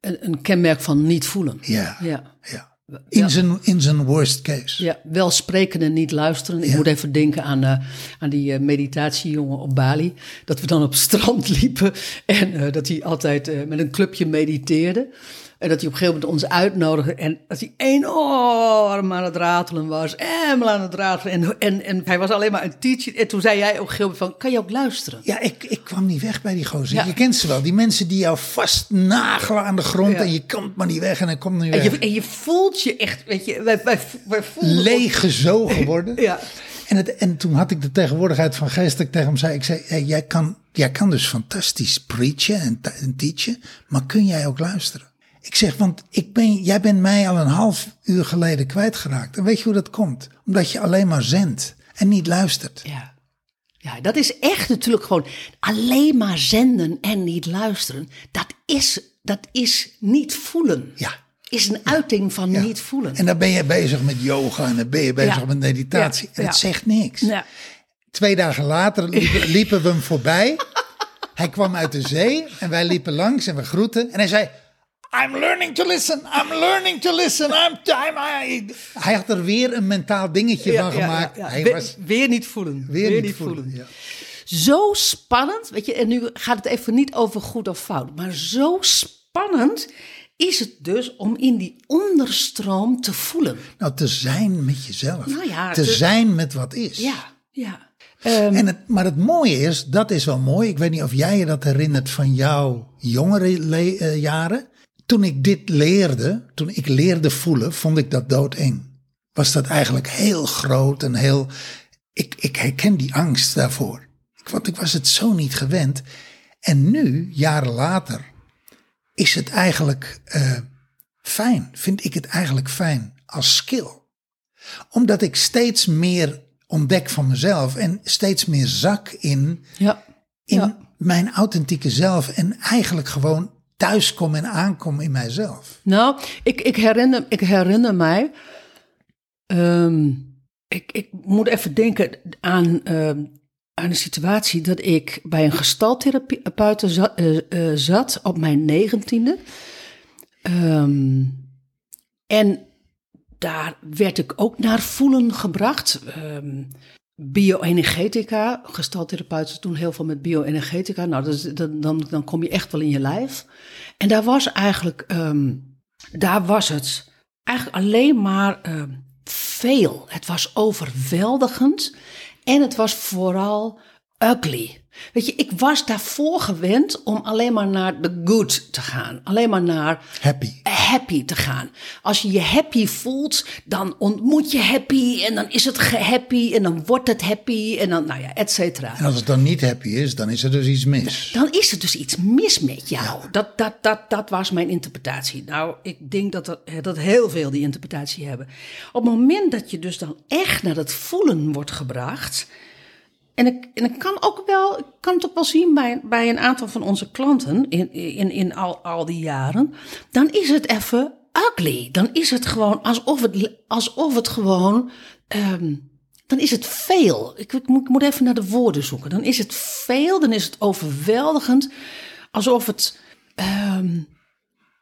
Een, een kenmerk van niet voelen.
ja,
Ja.
ja. In, zijn, in zijn worst case.
Ja, wel spreken en niet luisteren. Ik moet even denken aan, eh, aan die eh, meditatiejongen op Bali. Dat we dan op het [LAUGHS] strand liepen en dat hij altijd met een clubje mediteerde. En dat hij op een gegeven moment ons uitnodigde. En dat hij enorm aan het ratelen was. En aan het ratelen. En, en, en hij was alleen maar een teacher. En toen zei jij op een gegeven moment van, kan je ook luisteren?
Ja, ik, ik kwam niet weg bij die gozer.
Ja.
Je kent ze wel. Die mensen die jou vastnagelen aan de grond
Ja.
en je komt maar niet weg en hij komt niet
En je, en je voelt je echt, weet je, wij, wij, wij voelden...
Leeg gezogen worden. [LAUGHS]
Ja.
En, het, en toen had ik de tegenwoordigheid van geest dat ik tegen hem zei. Ik zei, hey, jij, kan, jij kan dus fantastisch preachen en, en teachen. Maar kun jij ook luisteren? Ik zeg, want ik ben, jij bent mij al een half uur geleden kwijtgeraakt. En weet je hoe dat komt? Omdat je alleen maar zendt en niet luistert.
Ja. ja, dat is echt natuurlijk gewoon alleen maar zenden en niet luisteren. Dat is, dat is niet voelen.
Ja.
Is een uiting van
Ja.
niet voelen.
En dan ben je bezig met yoga en dan ben je bezig
Ja.
met meditatie.
Ja.
En het zegt niks.
ja.
Twee dagen later [LAUGHS] liepen, liepen we hem voorbij. Hij kwam uit de zee en wij liepen langs en we groeten. En hij zei, I'm learning to listen, I'm learning to listen. I'm, I'm, I-" Hij had er weer een mentaal dingetje
Ja,
van
ja,
gemaakt.
ja, ja.
Hij
We-
was
weer niet voelen.
weer, niet voelen. Ja.
Zo spannend, weet je, en nu gaat het even niet over goed of fout, maar zo spannend is het dus om in die onderstroom te voelen.
Nou, te zijn met jezelf.
Nou ja,
te
te-
zijn met wat is.
Ja, Ja. Ehm,
En het, maar het mooie is, dat is wel mooi. Ik weet niet of jij je dat herinnert van jouw jongere le- eh, jaren. Toen ik dit leerde, toen ik leerde voelen, vond ik dat doodeng. Was dat eigenlijk heel groot en heel. Ik, ik herken die angst daarvoor. Want ik was het zo niet gewend. En nu, jaren later, is het eigenlijk eh, fijn. Vind ik het eigenlijk fijn als skill omdat ik steeds meer ontdek van mezelf en steeds meer zak in,
ja.
in
Ja.
mijn authentieke zelf. En eigenlijk gewoon thuiskom en aankom in mijzelf.
Nou, ik, ik, herinner, ik herinner mij. ehm, ik, ik moet even denken aan, ehm, aan een situatie dat ik bij een gestaltherapeut za- eh, eh, zat op mijn negentiende. Ehm, en daar werd ik ook naar voelen gebracht. Bioenergetica, gestaltherapeuten doen heel veel met bioenergetica. Nou, dan, dan, dan kom je echt wel in je lijf. En daar was eigenlijk, ehm, daar was het eigenlijk alleen maar ehm, veel. Het was overweldigend en het was vooral ugly. Weet je, ik was daarvoor gewend om alleen maar naar de good te gaan. Alleen maar naar
Happy.
happy te gaan. Als je je happy voelt, dan ontmoet je happy en dan is het happy en dan wordt het happy en dan, nou ja, et cetera.
En als het dan niet happy is, dan is er dus iets mis.
Dan is er dus iets mis met jou. Dat, dat, dat, dat was mijn interpretatie. Nou, ik denk dat, er, dat heel veel die interpretatie hebben. Op het moment dat je dus dan echt naar het voelen wordt gebracht. En ik, en ik kan ook wel, kan het ook wel zien bij, bij een aantal van onze klanten in, in, in al, al die jaren. Dan is het even ugly. Dan is het gewoon alsof het, alsof het gewoon. ehm, dan is het veel. Ik, moet, moet even naar de woorden zoeken. Dan is het veel, dan is het overweldigend. Alsof het. ehm,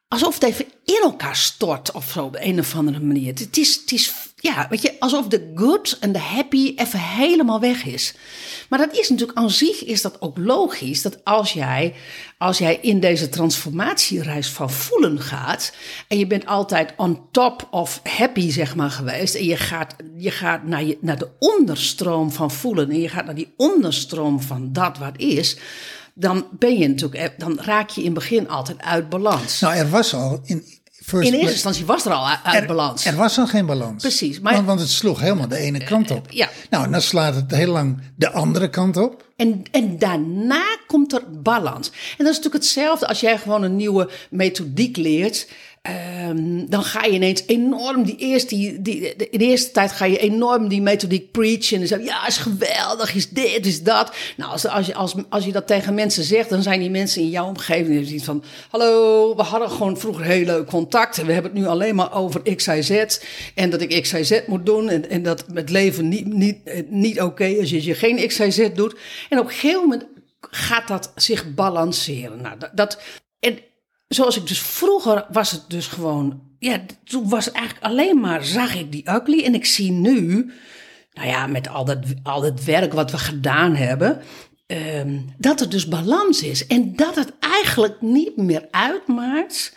alsof het even in elkaar stort of zo op de een of andere manier. Het is, het is, ja, weet je, alsof de good en de happy even helemaal weg is. Maar dat is natuurlijk aan zich is dat ook logisch dat als jij, als jij in deze transformatiereis van voelen gaat en je bent altijd on top of happy zeg maar geweest en je gaat, je gaat naar, je, naar de onderstroom van voelen en je gaat naar die onderstroom van dat wat is, dan ben je natuurlijk, eh, dan raak je in het begin altijd uit balans.
Nou, er was al in
In eerste instantie was er al uit
er,
balans.
Er was al geen balans.
Precies, maar-
want, want het sloeg helemaal de ene kant op.
ja.
Nou, en dan slaat het heel lang de andere kant op.
En, en daarna komt er balans. En dat is natuurlijk hetzelfde als jij gewoon een nieuwe methodiek leert. Ehm, dan ga je ineens enorm die eerste, die, de, in de eerste tijd ga je enorm die methodiek preachen. En dan zeg je, ja, is geweldig, is dit, is dat. Nou, als, als, je, als, als je dat tegen mensen zegt, dan zijn die mensen in jouw omgeving die zien van... Hallo, we hadden gewoon vroeger heel leuk contact. En we hebben het nu alleen maar over X, Y, Z. En dat ik X, Y, Z moet doen. En, en dat het leven niet, niet, eh, niet oké is als je geen X, Y, Z doet. En op een gegeven moment gaat dat zich balanceren. Nou, dat, dat, en zoals ik dus vroeger was het dus gewoon, ja, toen was eigenlijk alleen maar, zag ik die ugly. En ik zie nu, nou ja, met al dat, al dat werk wat we gedaan hebben, ehm, dat er dus balans is. En dat het eigenlijk niet meer uitmaakt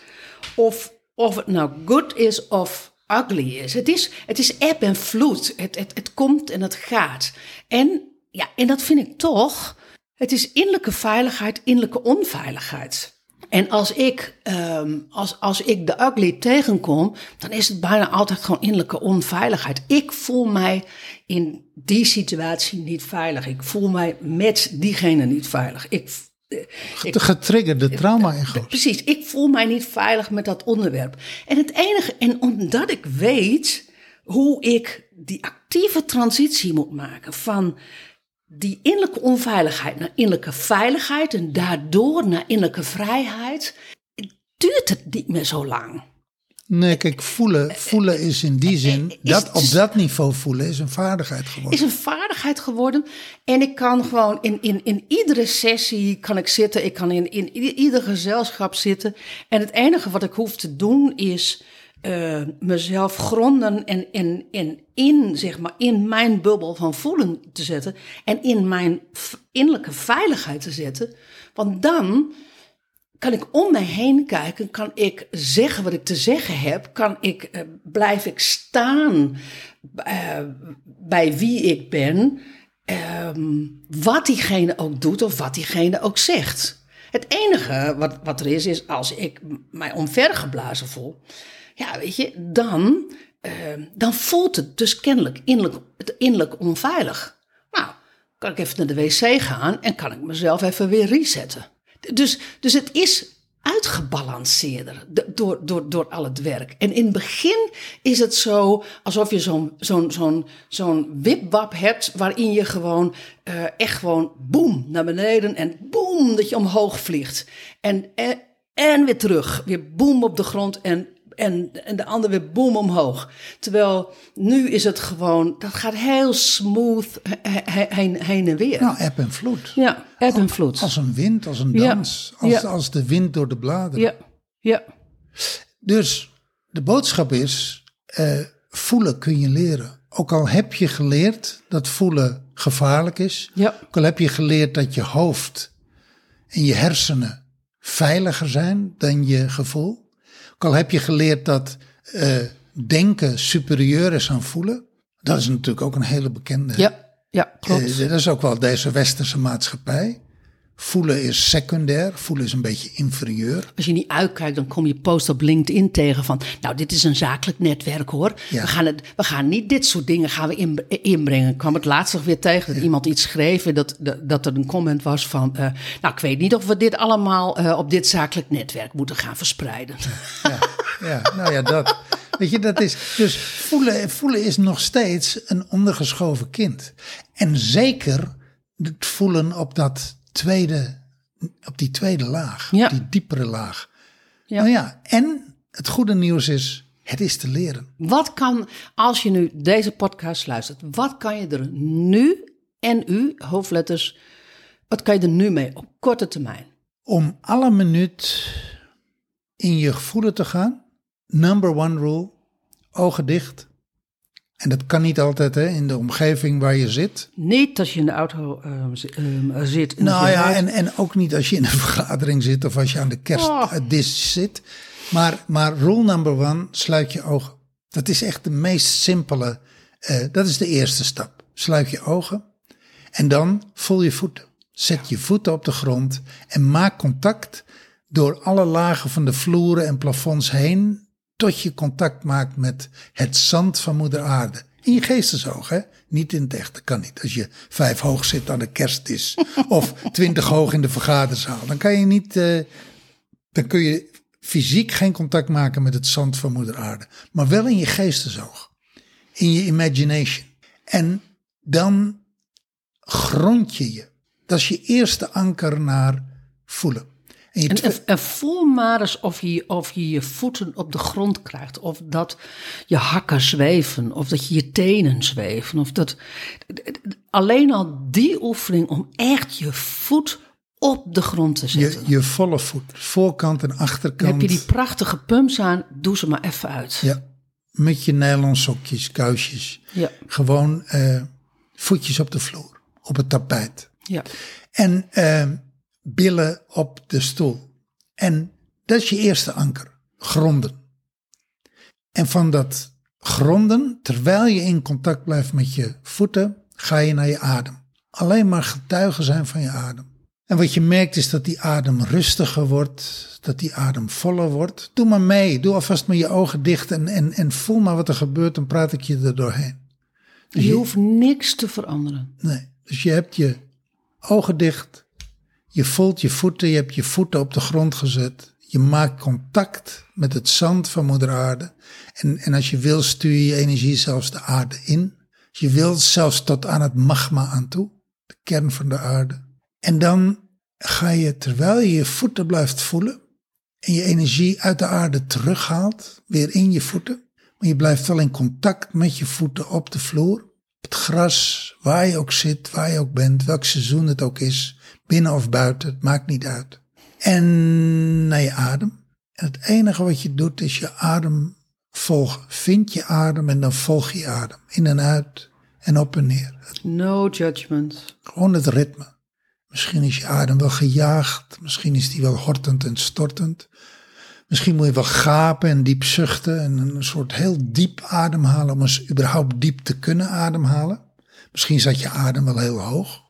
of, of het nou good is of ugly is. Het is, het is eb en vloed. Het, het, het komt en het gaat. En, ja, en dat vind ik toch, het is innerlijke veiligheid, innerlijke onveiligheid. En als ik, ehm, als, als ik de ugly tegenkom, dan is het bijna altijd gewoon innerlijke onveiligheid. Ik voel mij in die situatie niet veilig. Ik voel mij met diegene niet veilig. Ik, eh,
De getriggerde trauma-ego's.
Precies, ik voel mij niet veilig met dat onderwerp. En het enige, en omdat ik weet hoe ik die actieve transitie moet maken van die innerlijke onveiligheid naar innerlijke veiligheid en daardoor naar innerlijke vrijheid, duurt het niet meer zo lang.
Nee, kijk, voelen, voelen is in die zin,
Is-
dat, op dat niveau voelen is een vaardigheid geworden.
is een vaardigheid geworden. En ik kan gewoon in, in, in iedere sessie kan ik zitten. Ik kan in, in ieder gezelschap zitten. En het enige wat ik hoef te doen is eh, mezelf gronden en, in, zeg maar, in mijn bubbel van voelen te zetten. En in mijn innerlijke veiligheid te zetten. Want dan kan ik om mij heen kijken, kan ik zeggen wat ik te zeggen heb, kan ik, eh, blijf ik staan eh, bij wie ik ben ehm, wat diegene ook doet of wat diegene ook zegt. Het enige wat, wat er is, is als ik mij omvergeblazen voel, ja, weet je, dan, ehm, dan voelt het dus kennelijk innerlijk, innerlijk onveilig. Nou, kan ik even naar de wc gaan en kan ik mezelf even weer resetten. Dus, dus het is uitgebalanceerder door, door, door al het werk. En in het begin is het zo alsof je zo'n zo'n zo'n zo'n wipwap hebt... waarin je gewoon uh, echt gewoon boem naar beneden en boem dat je omhoog vliegt. En, en, en weer terug, weer boem op de grond en en, en de andere weer boom omhoog. Terwijl nu is het gewoon, dat gaat heel smooth heen, heen en weer.
Nou, eb en vloed.
Ja, eb en vloed.
Als een wind, als een dans. Als, ja. als de wind door de bladeren.
Ja, ja.
Dus de boodschap is, uh, voelen kun je leren. Ook al heb je geleerd dat voelen gevaarlijk is.
Ja.
Ook al heb je geleerd dat je hoofd en je hersenen veiliger zijn dan je gevoel. Ook al heb je geleerd dat uh, denken superieur is aan voelen. Dat is natuurlijk ook een hele bekende.
Ja, ja klopt.
Uh, dat is ook wel deze westerse maatschappij. Voelen is secundair, voelen is een beetje inferieur.
Als je niet uitkijkt, dan kom je post op LinkedIn tegen van... nou, dit is een zakelijk netwerk hoor. Ja. We, gaan het, we gaan niet dit soort dingen gaan we in, inbrengen. Ik kwam het laatst nog weer tegen dat ja. iemand iets schreef... Dat, dat, dat er een comment was van... Uh, nou, ik weet niet of we dit allemaal uh, op dit zakelijk netwerk moeten gaan verspreiden.
Ja, ja nou ja, dat... Weet je, dat is. Dus voelen, voelen is nog steeds een ondergeschoven kind. En zeker het voelen op dat tweede, op die tweede laag,
ja.
die diepere laag. Ja. Nou ja, en het goede nieuws is, het is te leren.
Wat kan, als je nu deze podcast luistert, wat kan je er nu en u, hoofdletters, wat kan je er nu mee op korte termijn?
Om alle minuut in je gevoelen te gaan, number one rule, ogen dicht, en dat kan niet altijd hè, in de omgeving waar je zit.
Niet als je in de auto uh, zit.
Nou ja, en, en ook niet als je in een [LAUGHS] vergadering zit of als je aan de kerstdis oh. zit. Maar, maar rule number one, sluit je ogen. Dat is echt de meest simpele, uh, dat is de eerste stap. Sluit je ogen en dan voel je voeten. Zet je voeten op de grond en maak contact door alle lagen van de vloeren en plafonds heen tot je contact maakt met het zand van moeder aarde. In je geestesoog, hè? Niet in het echte, kan niet. Als je vijf hoog zit aan de kerstis [LAUGHS] of twintig hoog in de vergaderzaal, dan kan je niet, uh, dan kun je fysiek geen contact maken met het zand van moeder aarde. Maar wel in je geestesoog, in je imagination. En dan grond je je. Dat is je eerste anker naar voelen.
En, en, en, voel maar eens of je, of je je voeten op de grond krijgt. Of dat je hakken zweven. Of dat je je tenen zweven. Of dat, alleen al die oefening om echt je voet op de grond te zetten.
Je, je volle voet. Voorkant en achterkant.
heb je die prachtige pumps aan. Doe ze maar even uit.
Ja. Met je nylon sokjes, kuisjes.
Ja.
Gewoon uh, voetjes op de vloer. Op het tapijt.
Ja.
En... Uh, billen op de stoel. En dat is je eerste anker, gronden. En van dat gronden, terwijl je in contact blijft met je voeten, ga je naar je adem. Alleen maar getuigen zijn van je adem. En wat je merkt is dat die adem rustiger wordt, dat die adem voller wordt. Doe maar mee, doe alvast met je ogen dicht en, en, en voel maar wat er gebeurt, dan praat ik je er doorheen.
Dus je, je hoeft niks te veranderen.
Nee, dus je hebt je ogen dicht, je voelt je voeten, je hebt je voeten op de grond gezet. Je maakt contact met het zand van moeder aarde. En, en als je wil stuur je energie zelfs de aarde in. Je wilt zelfs tot aan het magma aan toe. De kern van de aarde. En dan ga je, terwijl je je voeten blijft voelen. En je energie uit de aarde terughaalt. Weer in je voeten. Maar je blijft wel in contact met je voeten op de vloer. Op het gras, waar je ook zit, waar je ook bent, welk seizoen het ook is binnen of buiten, het maakt niet uit. En naar je adem. En het enige wat je doet is je adem volgen. Vind je adem en dan volg je adem. In en uit en op en neer.
No judgment.
Gewoon het ritme. Misschien is je adem wel gejaagd. Misschien is die wel hortend en stortend. Misschien moet je wel gapen en diep zuchten. En een soort heel diep ademhalen om eens überhaupt diep te kunnen ademhalen. Misschien zat je adem wel heel hoog.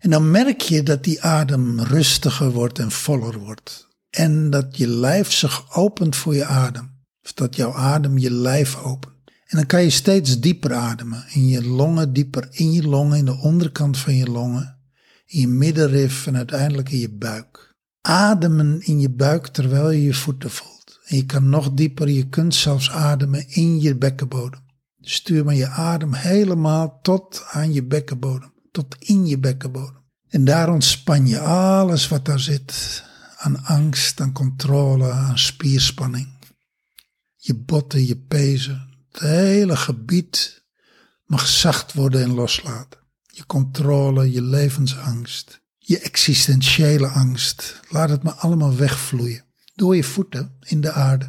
En dan merk je dat die adem rustiger wordt en voller wordt. En dat je lijf zich opent voor je adem. Of dat jouw adem je lijf opent. En dan kan je steeds dieper ademen. In je longen, dieper in je longen, in de onderkant van je longen. In je middenrif en uiteindelijk in je buik. Ademen in je buik terwijl je je voeten voelt. En je kan nog dieper, je kunt zelfs ademen in je bekkenbodem. Stuur maar je adem helemaal tot aan je bekkenbodem. Tot in je bekkenbodem. En daar ontspan je alles wat daar zit. Aan angst, aan controle, aan spierspanning. Je botten, je pezen, het hele gebied mag zacht worden en loslaten. Je controle, je levensangst, je existentiële angst. Laat het maar allemaal wegvloeien. Door je voeten in de aarde.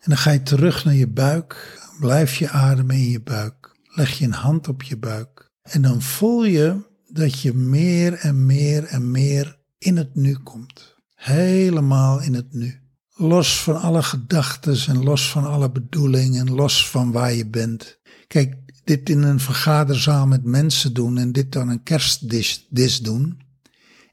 En dan ga je terug naar je buik. Blijf je ademen in je buik. Leg je een hand op je buik. En dan voel je dat je meer en meer en meer in het nu komt. Helemaal in het nu. Los van alle gedachten en los van alle bedoelingen, los van waar je bent. Kijk, dit in een vergaderzaal met mensen doen en dit dan een kerstdis doen,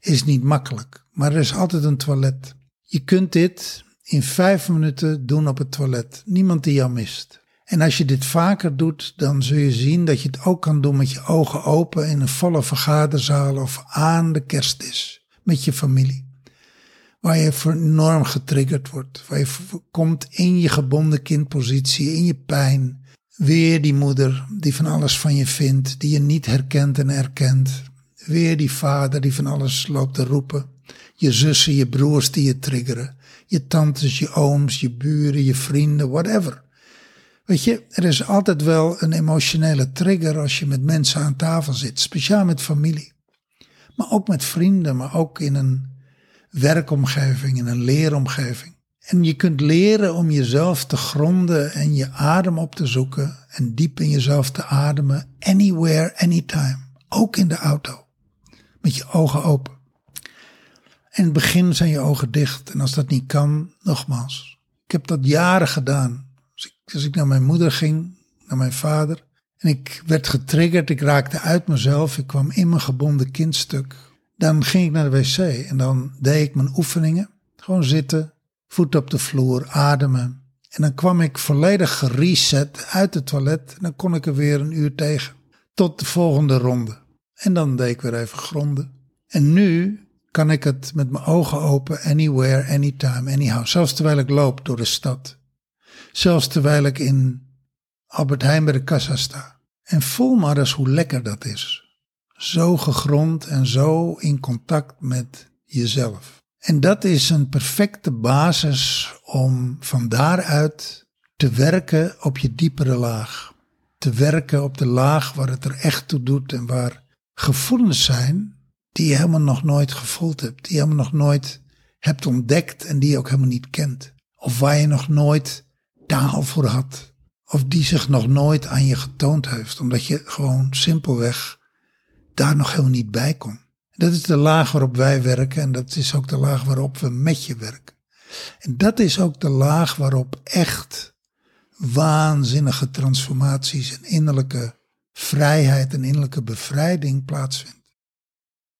is niet makkelijk. Maar er is altijd een toilet. Je kunt dit in vijf minuten doen op het toilet. Niemand die jou mist. En als je dit vaker doet, dan zul je zien dat je het ook kan doen met je ogen open in een volle vergaderzaal of aan de kerstdis met je familie waar je enorm getriggerd wordt, waar je komt in je gebonden kindpositie, in je pijn. Weer die moeder die van alles van je vindt, die je niet herkent en erkent. Weer die vader die van alles loopt te roepen. Je zussen, je broers die je triggeren. Je tantes, je ooms, je buren, je vrienden, whatever. Weet je, er is altijd wel een emotionele trigger als je met mensen aan tafel zit, speciaal met familie. Maar ook met vrienden, maar ook in een werkomgeving, in een leeromgeving. En je kunt leren om jezelf te gronden en je adem op te zoeken en diep in jezelf te ademen, anywhere, anytime. Ook in de auto. Met je ogen open. In het begin zijn je ogen dicht en als dat niet kan, nogmaals. Ik heb dat jaren gedaan. Als ik naar mijn moeder ging, naar mijn vader, en ik werd getriggerd, ik raakte uit mezelf, ik kwam in mijn gebonden kindstuk dan ging ik naar de wc en dan deed ik mijn oefeningen. Gewoon zitten, voet op de vloer, ademen. En dan kwam ik volledig gereset uit het toilet. En dan kon ik er weer een uur tegen. Tot de volgende ronde. En dan deed ik weer even gronden. En nu kan ik het met mijn ogen open, anywhere, anytime, anyhow. Zelfs terwijl ik loop door de stad. Zelfs terwijl ik in Albert Heijn bij de kassa sta. En voel maar eens hoe lekker dat is zo gegrond en zo in contact met jezelf. En dat is een perfecte basis om van daaruit te werken op je diepere laag. Te werken op de laag waar het er echt toe doet en waar gevoelens zijn die je helemaal nog nooit gevoeld hebt, die je helemaal nog nooit hebt ontdekt en die je ook helemaal niet kent. Of waar je nog nooit taal voor had. Of die zich nog nooit aan je getoond heeft, omdat je gewoon simpelweg daar nog helemaal niet bij kon. Dat is de laag waarop wij werken en dat is ook de laag waarop we met je werken. En dat is ook de laag waarop echt waanzinnige transformaties en innerlijke vrijheid en innerlijke bevrijding plaatsvindt.